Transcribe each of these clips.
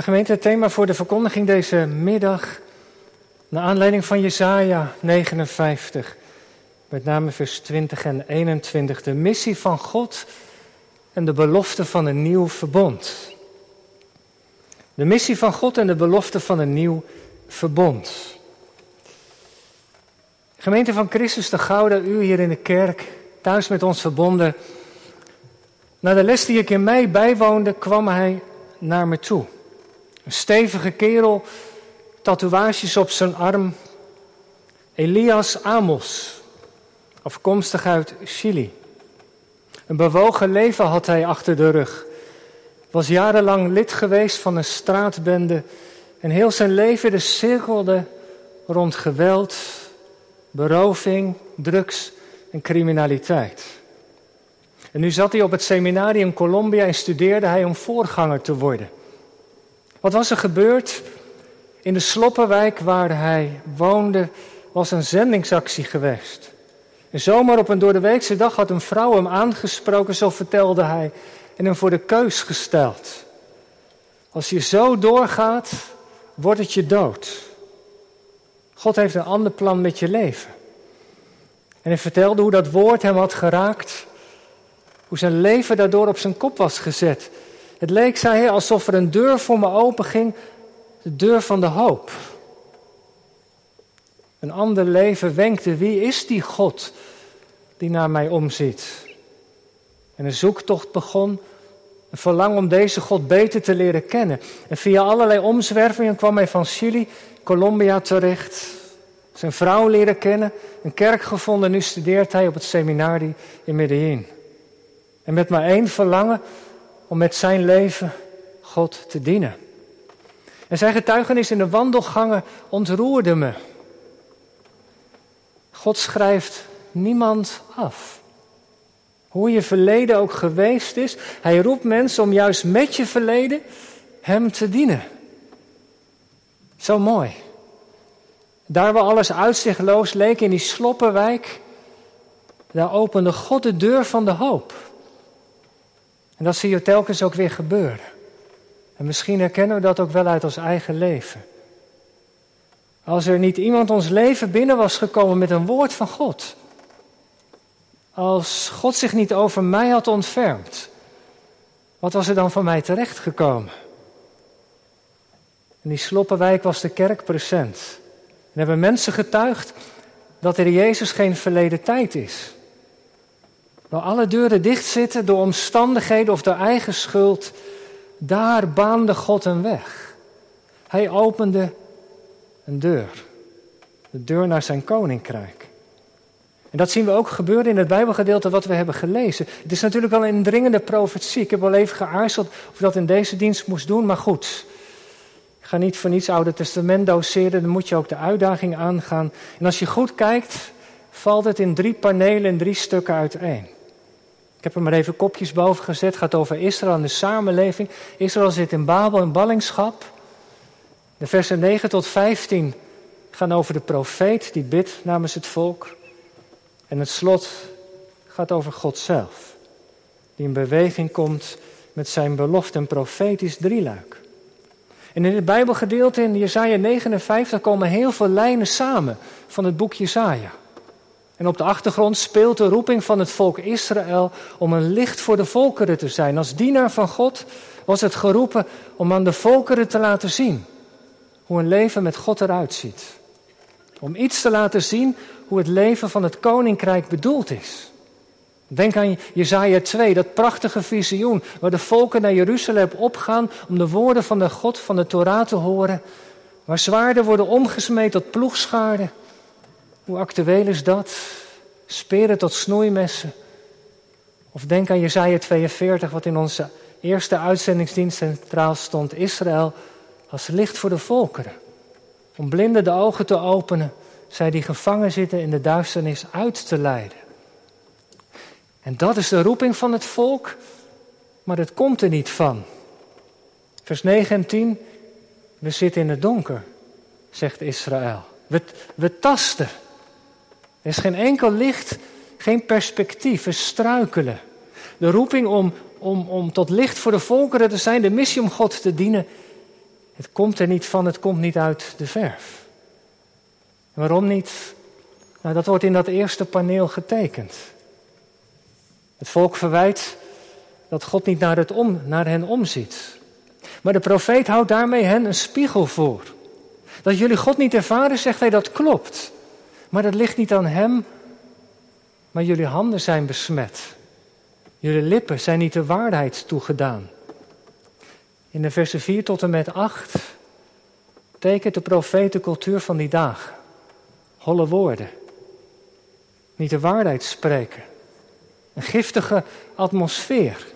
De gemeente, het thema voor de verkondiging deze middag, naar aanleiding van Jesaja 59, met name vers 20 en 21, de missie van God en de belofte van een nieuw verbond. De missie van God en de belofte van een nieuw verbond. Gemeente van Christus de Gouden, u hier in de kerk, thuis met ons verbonden. Na de les die ik in mei bijwoonde, kwam hij naar me toe. Een stevige kerel, tatoeages op zijn arm. Elias Amos, afkomstig uit Chili. Een bewogen leven had hij achter de rug. Was jarenlang lid geweest van een straatbende en heel zijn leven de cirkelde rond geweld, beroving, drugs en criminaliteit. En nu zat hij op het seminarium in Colombia en studeerde hij om voorganger te worden. Wat was er gebeurd? In de Sloppenwijk waar hij woonde was een zendingsactie geweest. En zomaar op een doordeweekse dag had een vrouw hem aangesproken, zo vertelde hij, en hem voor de keus gesteld. Als je zo doorgaat, wordt het je dood. God heeft een ander plan met je leven. En hij vertelde hoe dat woord hem had geraakt, hoe zijn leven daardoor op zijn kop was gezet. Het leek, zei hij, alsof er een deur voor me open ging, de deur van de hoop. Een ander leven wenkte, wie is die God die naar mij omziet? En een zoektocht begon, een verlang om deze God beter te leren kennen. En via allerlei omzwervingen kwam hij van Chili, Colombia terecht. Zijn vrouw leren kennen, een kerk gevonden. Nu studeert hij op het seminarie in Medellin. En met maar één verlangen om met zijn leven God te dienen. En zijn getuigenis in de wandelgangen ontroerde me. God schrijft niemand af. Hoe je verleden ook geweest is, hij roept mensen om juist met je verleden hem te dienen. Zo mooi. Daar waar alles uitzichtloos leek in die sloppenwijk, daar opende God de deur van de hoop. En dat zie je telkens ook weer gebeuren. En misschien herkennen we dat ook wel uit ons eigen leven. Als er niet iemand ons leven binnen was gekomen met een woord van God. Als God zich niet over mij had ontfermd. Wat was er dan van mij terechtgekomen? In die sloppenwijk was de kerk present. En hebben mensen getuigd dat er Jezus geen verleden tijd is. Waar alle deuren dicht zitten door omstandigheden of door eigen schuld, daar baande God een weg. Hij opende een deur. De deur naar zijn koninkrijk. En dat zien we ook gebeuren in het Bijbelgedeelte wat we hebben gelezen. Het is natuurlijk wel een dringende profetie. Ik heb wel even geaarzeld of ik dat in deze dienst moest doen, maar goed. Ik ga niet voor niets Oude Testament doseren, dan moet je ook de uitdaging aangaan. En als je goed kijkt, valt het in drie panelen, in drie stukken uiteen. Ik heb er maar even kopjes boven gezet. Het gaat over Israël en de samenleving. Israël zit in Babel en ballingschap. De versen 9 tot 15 gaan over de profeet die bidt namens het volk. En het slot gaat over God zelf. Die in beweging komt met zijn belofte, een profetisch drieluik. En in het Bijbelgedeelte in Jesaja 59 komen heel veel lijnen samen van het boek Jesaja. En op de achtergrond speelt de roeping van het volk Israël om een licht voor de volkeren te zijn. Als dienaar van God was het geroepen om aan de volkeren te laten zien hoe een leven met God eruit ziet. Om iets te laten zien hoe het leven van het koninkrijk bedoeld is. Denk aan Jezaja 2, dat prachtige visioen waar de volken naar Jeruzalem opgaan om de woorden van de God van de Torah te horen. Waar zwaarden worden omgesmeed tot ploegscharen hoe actueel is dat? Speren tot snoeimessen. Of denk aan Jezaja 42, wat in onze eerste uitzendingsdienst centraal stond. Israël als licht voor de volkeren. Om blinden de ogen te openen, zij die gevangen zitten in de duisternis uit te leiden. En dat is de roeping van het volk, maar het komt er niet van. Vers 9 en 10, we zitten in het donker, zegt Israël. We, we tasten. Er is geen enkel licht, geen perspectief, we struikelen. De roeping om, om, om tot licht voor de volkeren te zijn, de missie om God te dienen, Het komt er niet van, het komt niet uit de verf. En waarom niet? Nou, dat wordt in dat eerste paneel getekend. Het volk verwijt dat God niet naar, het om, naar hen omziet. Maar de profeet houdt daarmee hen een spiegel voor. Dat jullie God niet ervaren, zegt hij, dat klopt. Maar dat ligt niet aan hem, maar jullie handen zijn besmet. Jullie lippen zijn niet de waarheid toegedaan. In de versen 4 tot en met 8 tekent de profeet de cultuur van die dagen. Holle woorden. Niet de waarheid spreken. Een giftige atmosfeer.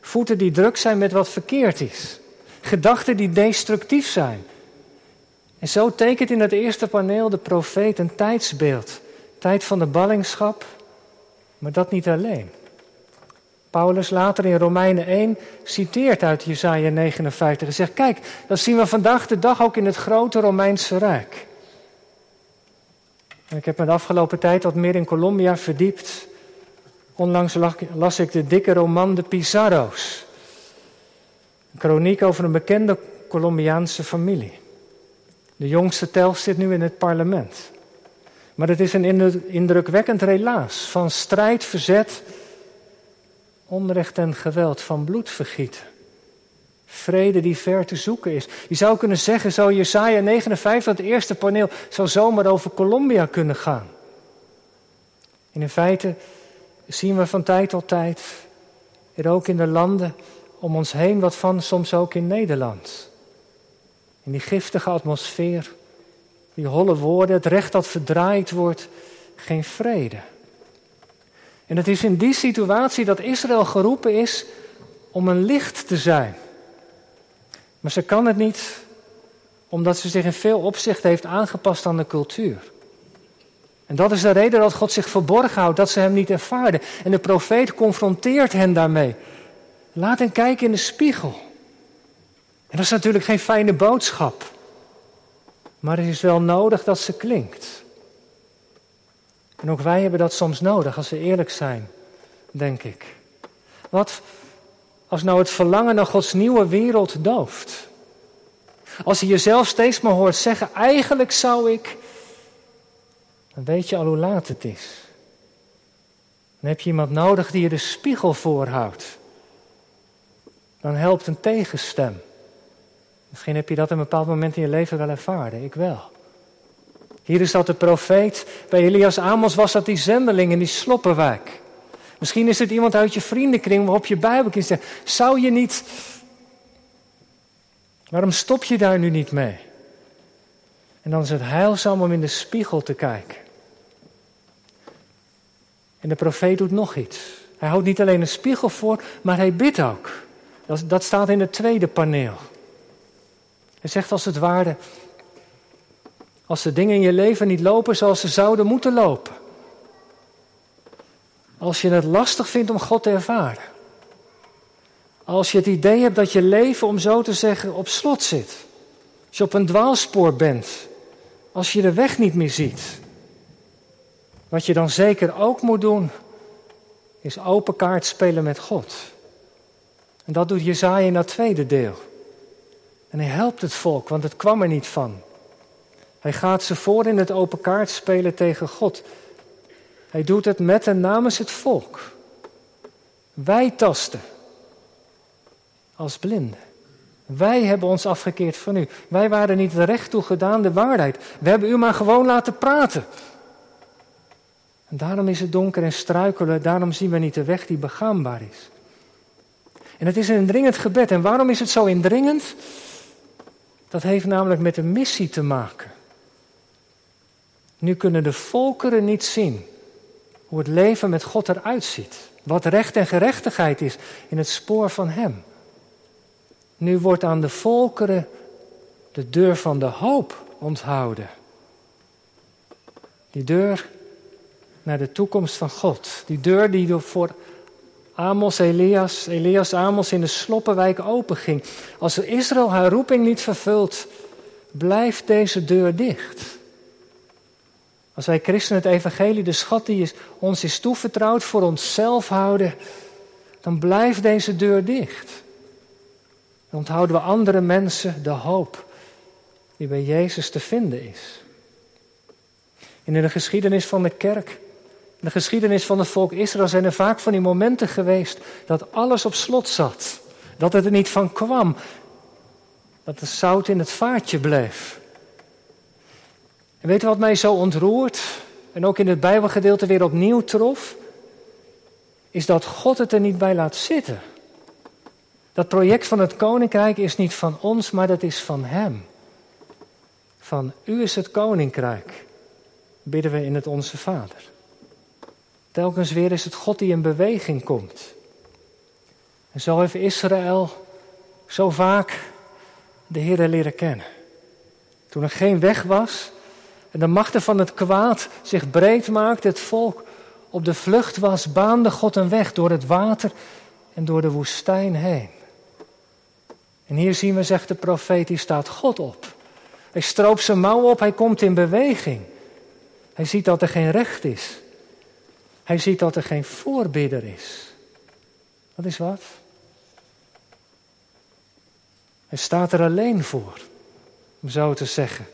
Voeten die druk zijn met wat verkeerd is. Gedachten die destructief zijn. En zo tekent in het eerste paneel de profeet een tijdsbeeld. Tijd van de ballingschap, maar dat niet alleen. Paulus later in Romeinen 1 citeert uit Jesaja 59 en zegt: Kijk, dat zien we vandaag de dag ook in het grote Romeinse Rijk. En ik heb me de afgelopen tijd wat meer in Colombia verdiept. Onlangs las ik de dikke roman De Pizarro's. Een chroniek over een bekende Colombiaanse familie. De jongste tel zit nu in het parlement. Maar het is een indrukwekkend relaas van strijd, verzet, onrecht en geweld, van bloedvergieten. Vrede die ver te zoeken is. Je zou kunnen zeggen, zo Jesaja 59, het eerste paneel, zou zomaar over Colombia kunnen gaan. En in feite zien we van tijd tot tijd er ook in de landen om ons heen wat van, soms ook in Nederland. In die giftige atmosfeer, die holle woorden, het recht dat verdraaid wordt, geen vrede. En het is in die situatie dat Israël geroepen is om een licht te zijn. Maar ze kan het niet omdat ze zich in veel opzichten heeft aangepast aan de cultuur. En dat is de reden dat God zich verborgen houdt, dat ze hem niet ervaarden. En de profeet confronteert hen daarmee. Laat hen kijken in de spiegel. En dat is natuurlijk geen fijne boodschap. Maar het is wel nodig dat ze klinkt. En ook wij hebben dat soms nodig, als we eerlijk zijn, denk ik. Wat als nou het verlangen naar Gods nieuwe wereld dooft? Als je jezelf steeds maar hoort zeggen, eigenlijk zou ik, dan weet je al hoe laat het is. Dan heb je iemand nodig die je de spiegel voorhoudt. Dan helpt een tegenstem. Misschien heb je dat een bepaald moment in je leven wel ervaren. Ik wel. Hier is dat de profeet. Bij Elias Amos was dat die zendeling in die sloppenwijk. Misschien is het iemand uit je vriendenkring waarop je Bijbelkind zegt: Zou je niet. Waarom stop je daar nu niet mee? En dan is het heilzaam om in de spiegel te kijken. En de profeet doet nog iets. Hij houdt niet alleen een spiegel voor, maar hij bidt ook. Dat, dat staat in het tweede paneel. Hij zegt als het ware, als de dingen in je leven niet lopen zoals ze zouden moeten lopen. Als je het lastig vindt om God te ervaren. Als je het idee hebt dat je leven, om zo te zeggen, op slot zit. Als je op een dwaalspoor bent. Als je de weg niet meer ziet. Wat je dan zeker ook moet doen, is open kaart spelen met God. En dat doet Jezaja in dat tweede deel. En hij helpt het volk, want het kwam er niet van. Hij gaat ze voor in het open kaart spelen tegen God. Hij doet het met en namens het volk. Wij tasten als blinden. Wij hebben ons afgekeerd van u. Wij waren niet recht toe gedaan de waarheid. We hebben u maar gewoon laten praten. En daarom is het donker en struikelen. Daarom zien we niet de weg die begaanbaar is. En het is een indringend gebed. En waarom is het zo indringend? Dat heeft namelijk met een missie te maken. Nu kunnen de volkeren niet zien hoe het leven met God eruit ziet. Wat recht en gerechtigheid is in het spoor van Hem. Nu wordt aan de volkeren de deur van de hoop onthouden. Die deur naar de toekomst van God. Die deur die voor Amos, Elias, Elias Amos in de sloppenwijk openging. Als Israël haar roeping niet vervult, blijft deze deur dicht. Als wij christenen het evangelie, de schat die ons is toevertrouwd, voor onszelf houden, dan blijft deze deur dicht. Dan onthouden we andere mensen de hoop die bij Jezus te vinden is. En in de geschiedenis van de kerk, de geschiedenis van het volk Israël zijn er vaak van die momenten geweest dat alles op slot zat. Dat het er niet van kwam. Dat de zout in het vaatje bleef. En weet u wat mij zo ontroert en ook in het Bijbelgedeelte weer opnieuw trof? Is dat God het er niet bij laat zitten. Dat project van het koninkrijk is niet van ons, maar dat is van Hem. Van U is het koninkrijk, bidden we in het Onze Vader. Telkens weer is het God die in beweging komt. En zo heeft Israël zo vaak de Heer leren kennen. Toen er geen weg was en de machten van het kwaad zich breed maakten, het volk op de vlucht was, baande God een weg door het water en door de woestijn heen. En hier zien we, zegt de profeet, hier staat God op. Hij stroopt zijn mouw op, hij komt in beweging. Hij ziet dat er geen recht is. Hij ziet dat er geen voorbidder is. Dat is wat? Hij staat er alleen voor, om zo te zeggen.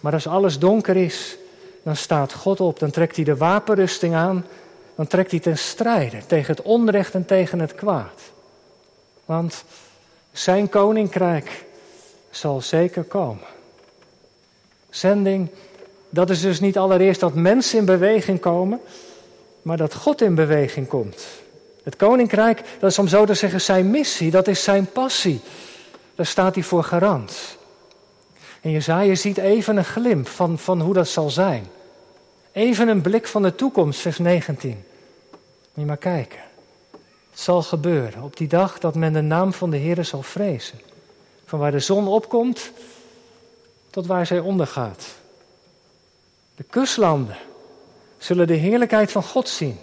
Maar als alles donker is, dan staat God op, dan trekt hij de wapenrusting aan, dan trekt hij ten strijde tegen het onrecht en tegen het kwaad. Want zijn koninkrijk zal zeker komen. Zending, dat is dus niet allereerst dat mensen in beweging komen, maar dat God in beweging komt. Het koninkrijk, dat is om zo te zeggen zijn missie, dat is zijn passie. Daar staat hij voor garant. En Jezaja ziet even een glimp van, van hoe dat zal zijn. Even een blik van de toekomst, vers 19. Moet je maar kijken. Het zal gebeuren op die dag dat men de naam van de Heer zal vrezen. Van waar de zon opkomt tot waar zij ondergaat. De kustlanden zullen de heerlijkheid van God zien.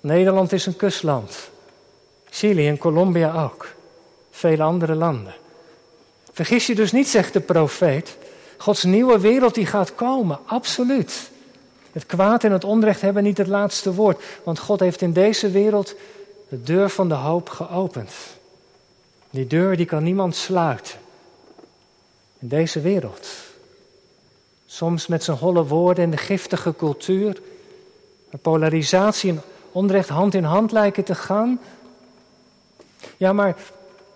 Nederland is een kustland. Chili en Colombia ook. Vele andere landen. Vergis je dus niet, zegt de profeet. Gods nieuwe wereld die gaat komen, absoluut. Het kwaad en het onrecht hebben niet het laatste woord, want God heeft in deze wereld de deur van de hoop geopend. Die deur die kan niemand sluiten. In deze wereld. Soms met zijn holle woorden en de giftige cultuur. Waar polarisatie en onrecht hand in hand lijken te gaan. Ja, maar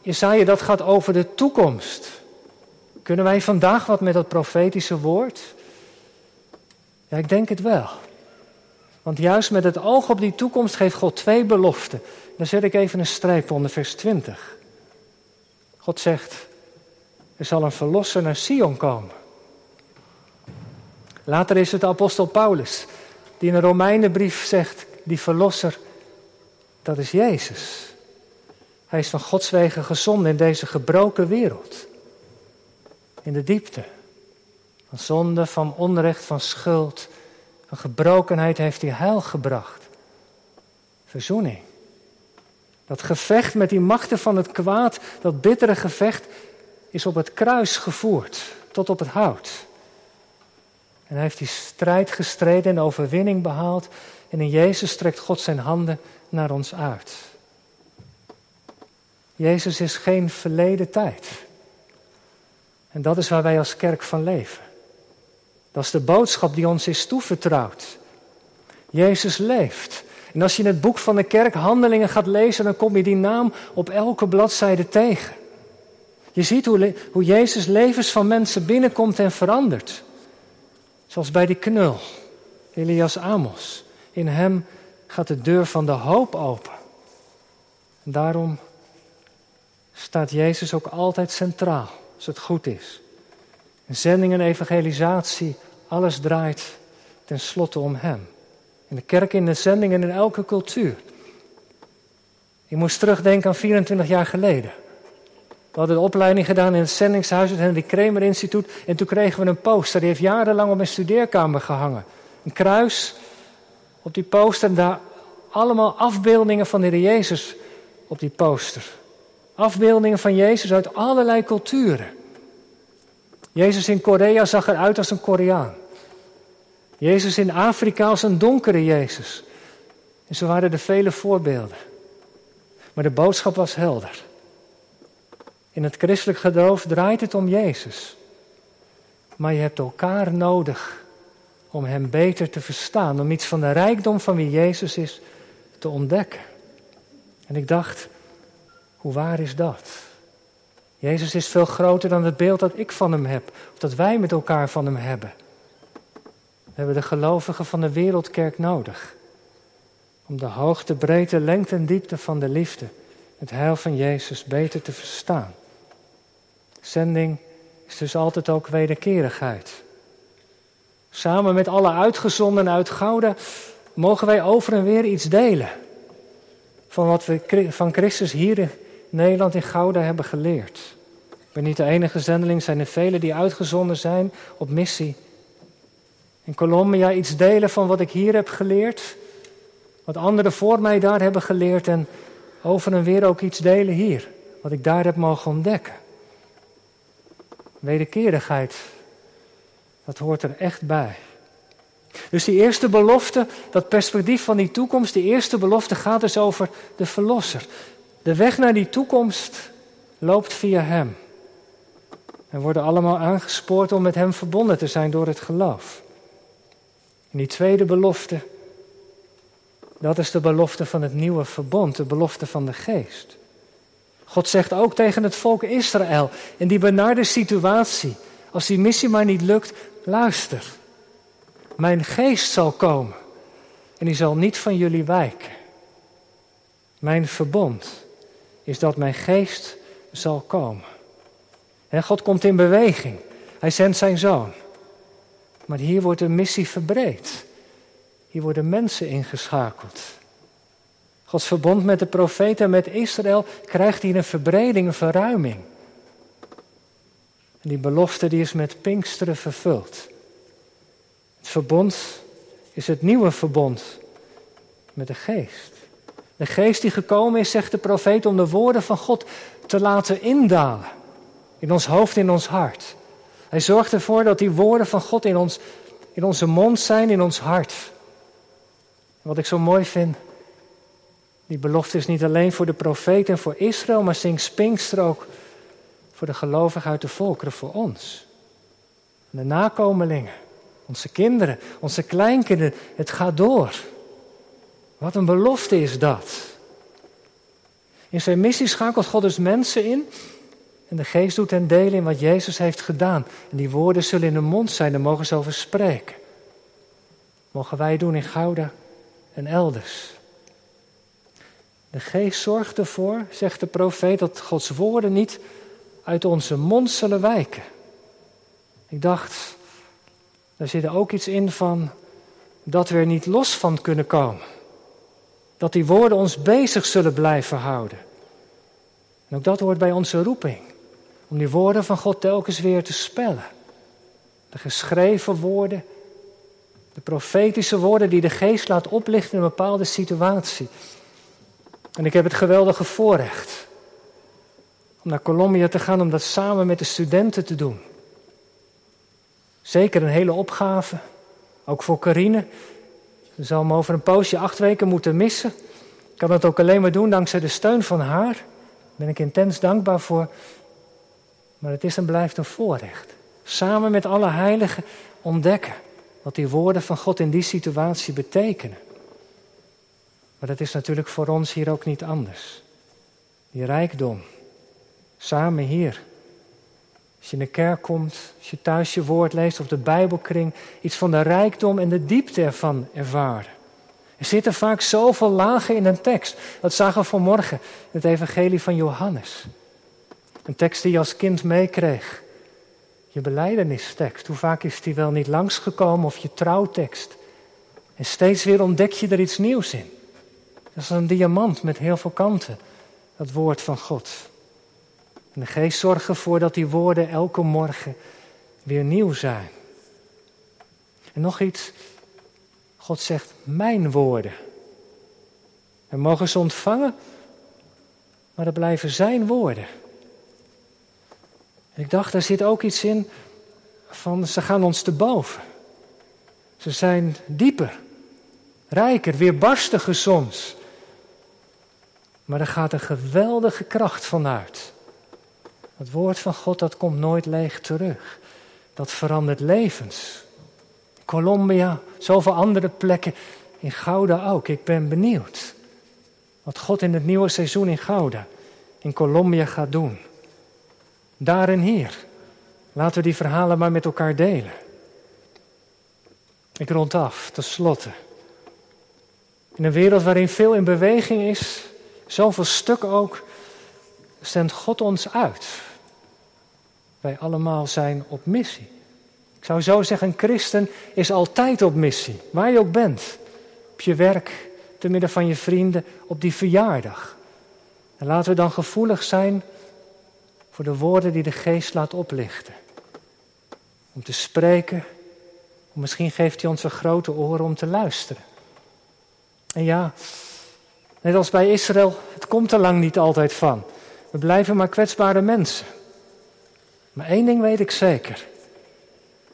Jesaja, dat gaat over de toekomst. Kunnen wij vandaag wat met dat profetische woord? Ja, ik denk het wel. Want juist met het oog op die toekomst geeft God twee beloften. Dan zet ik even een streep onder vers 20. God zegt, er zal een verlosser naar Sion komen. Later is het de apostel Paulus die in een Romeinenbrief zegt, die verlosser, dat is Jezus. Hij is van Gods wegen gezonden in deze gebroken wereld. In de diepte. Van zonde, van onrecht, van schuld, van gebrokenheid heeft hij heil gebracht. Verzoening. Dat gevecht met die machten van het kwaad, dat bittere gevecht, is op het kruis gevoerd, tot op het hout. En hij heeft die strijd gestreden en overwinning behaald. En in Jezus strekt God zijn handen naar ons uit. Jezus is geen verleden tijd. En dat is waar wij als kerk van leven. Dat is de boodschap die ons is toevertrouwd. Jezus leeft. En als je in het boek van de kerk Handelingen gaat lezen, dan kom je die naam op elke bladzijde tegen. Je ziet hoe, hoe Jezus levens van mensen binnenkomt en verandert. Zoals bij die knul, Elias Amos. In hem gaat de deur van de hoop open. En daarom staat Jezus ook altijd centraal, als het goed is. In zending en evangelisatie, alles draait tenslotte om Hem. In de kerk, in de zending en in elke cultuur. Ik moest terugdenken aan 24 jaar geleden. We hadden de opleiding gedaan in het zendingshuis, het Henry Kramer Instituut. En toen kregen we een poster, die heeft jarenlang op mijn studeerkamer gehangen. Een kruis op die poster en daar allemaal afbeeldingen van de Heer Jezus op die poster. Afbeeldingen van Jezus uit allerlei culturen. Jezus in Korea zag eruit als een Koreaan. Jezus in Afrika als een donkere Jezus. En zo waren er vele voorbeelden. Maar de boodschap was helder. In het christelijk geloof draait het om Jezus. Maar je hebt elkaar nodig om Hem beter te verstaan, om iets van de rijkdom van wie Jezus is te ontdekken. En ik dacht, hoe waar is dat? Jezus is veel groter dan het beeld dat ik van Hem heb, of dat wij met elkaar van Hem hebben. We hebben de gelovigen van de wereldkerk nodig. Om de hoogte, breedte, lengte en diepte van de liefde, het heil van Jezus beter te verstaan. Zending is dus altijd ook wederkerigheid. Samen met alle uitgezonden uit Gouda mogen wij over en weer iets delen. Van wat we van Christus hier in Nederland in Gouda hebben geleerd. Ik ben niet de enige zendeling, zijn er velen die uitgezonden zijn op missie. In Colombia iets delen van wat ik hier heb geleerd. Wat anderen voor mij daar hebben geleerd. En over en weer ook iets delen hier. Wat ik daar heb mogen ontdekken. Wederkerigheid, dat hoort er echt bij. Dus die eerste belofte, dat perspectief van die toekomst, die eerste belofte gaat dus over de Verlosser. De weg naar die toekomst loopt via Hem. En worden allemaal aangespoord om met Hem verbonden te zijn door het geloof. En die tweede belofte, dat is de belofte van het nieuwe verbond, de belofte van de geest. God zegt ook tegen het volk Israël in die benarde situatie, als die missie maar niet lukt, luister. Mijn geest zal komen en die zal niet van jullie wijken. Mijn verbond is dat mijn geest zal komen. En God komt in beweging. Hij zendt zijn zoon. Maar hier wordt de missie verbreed. Hier worden mensen ingeschakeld. Gods verbond met de profeten en met Israël krijgt hier een verbreding, een verruiming. En die belofte die is met Pinksteren vervuld. Het verbond is het nieuwe verbond met de geest. De geest die gekomen is, zegt de profeet, om de woorden van God te laten indalen. In ons hoofd, in ons hart. Hij zorgt ervoor dat die woorden van God in, ons, in onze mond zijn, in ons hart. En wat ik zo mooi vind, die belofte is niet alleen voor de profeet en voor Israël, maar zingt Pinkster ook voor de gelovigen uit de volkeren, voor ons. De nakomelingen, onze kinderen, onze kleinkinderen, het gaat door. Wat een belofte is dat. In zijn missie schakelt God dus mensen in en de geest doet hen delen in wat Jezus heeft gedaan. En die woorden zullen in de mond zijn, daar mogen ze over spreken. Mogen wij doen in Gouda en elders. De geest zorgt ervoor, zegt de profeet, dat Gods woorden niet uit onze mond zullen wijken. Ik dacht, daar zit ook iets in van dat we er niet los van kunnen komen. Dat die woorden ons bezig zullen blijven houden. En ook dat hoort bij onze roeping. Om die woorden van God telkens weer te spellen. De geschreven woorden, de profetische woorden die de geest laat oplichten in een bepaalde situatie. En ik heb het geweldige voorrecht om naar Colombia te gaan om dat samen met de studenten te doen. Zeker een hele opgave, ook voor Carine. Ze zal me over een poosje acht weken moeten missen. Ik kan dat ook alleen maar doen dankzij de steun van haar. Daar ben ik intens dankbaar voor. Maar het is en blijft een voorrecht. Samen met alle heiligen ontdekken wat die woorden van God in die situatie betekenen. Maar dat is natuurlijk voor ons hier ook niet anders. Die rijkdom, samen hier. Als je in de kerk komt, als je thuis je woord leest of de Bijbelkring, iets van de rijkdom en de diepte ervan ervaren. Er zitten vaak zoveel lagen in een tekst. Dat zagen we vanmorgen in het Evangelie van Johannes. Een tekst die je als kind meekreeg. Je beleidenistekst. Hoe vaak is die wel niet langsgekomen of je trouwtekst? En steeds weer ontdek je er iets nieuws in. Dat is een diamant met heel veel kanten, dat woord van God. En de geest zorgt ervoor dat die woorden elke morgen weer nieuw zijn. En nog iets, God zegt mijn woorden. We mogen ze ontvangen, maar dat blijven zijn woorden. En ik dacht, daar zit ook iets in van ze gaan ons te boven. Ze zijn dieper, rijker, weerbarstiger soms. Maar er gaat een geweldige kracht vanuit. Het woord van God dat komt nooit leeg terug. Dat verandert levens. Colombia, zoveel andere plekken. In Gouda ook. Ik ben benieuwd. Wat God in het nieuwe seizoen in Gouda, in Colombia gaat doen. Daar en hier. Laten we die verhalen maar met elkaar delen. Ik rond af, tenslotte. In een wereld waarin veel in beweging is, zoveel stuk ook, zendt God ons uit. Wij allemaal zijn op missie. Ik zou zo zeggen, een christen is altijd op missie, waar je ook bent. Op je werk, te midden van je vrienden, op die verjaardag. En laten we dan gevoelig zijn voor de woorden die de geest laat oplichten. Om te spreken, misschien geeft hij ons een grote oren om te luisteren. En ja, net als bij Israël, het komt er lang niet altijd van. We blijven maar kwetsbare mensen. Maar één ding weet ik zeker.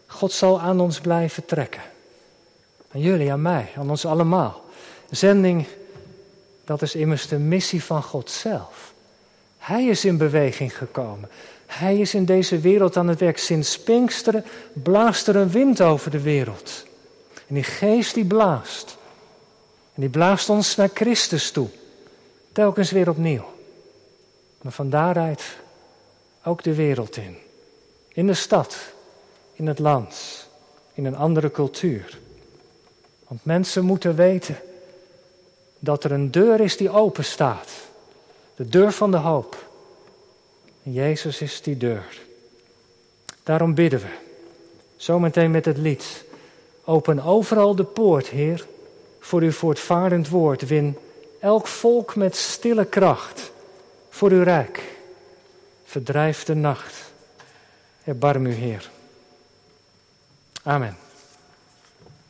God zal aan ons blijven trekken. Aan jullie, aan mij, aan ons allemaal. Zending, dat is immers de missie van God zelf. Hij is in beweging gekomen. Hij is in deze wereld aan het werk. Sinds Pinksteren blaast er een wind over de wereld. En die geest die blaast. En die blaast ons naar Christus toe. Telkens weer opnieuw. Maar van daaruit ook de wereld in. In de stad, in het land, in een andere cultuur. Want mensen moeten weten dat er een deur is die open staat. De deur van de hoop. En Jezus is die deur. Daarom bidden we, zometeen met het lied. Open overal de poort, Heer, voor uw voortvarend woord. Win elk volk met stille kracht voor uw rijk. Verdrijf de nacht. Erbarm u, Heer. Amen.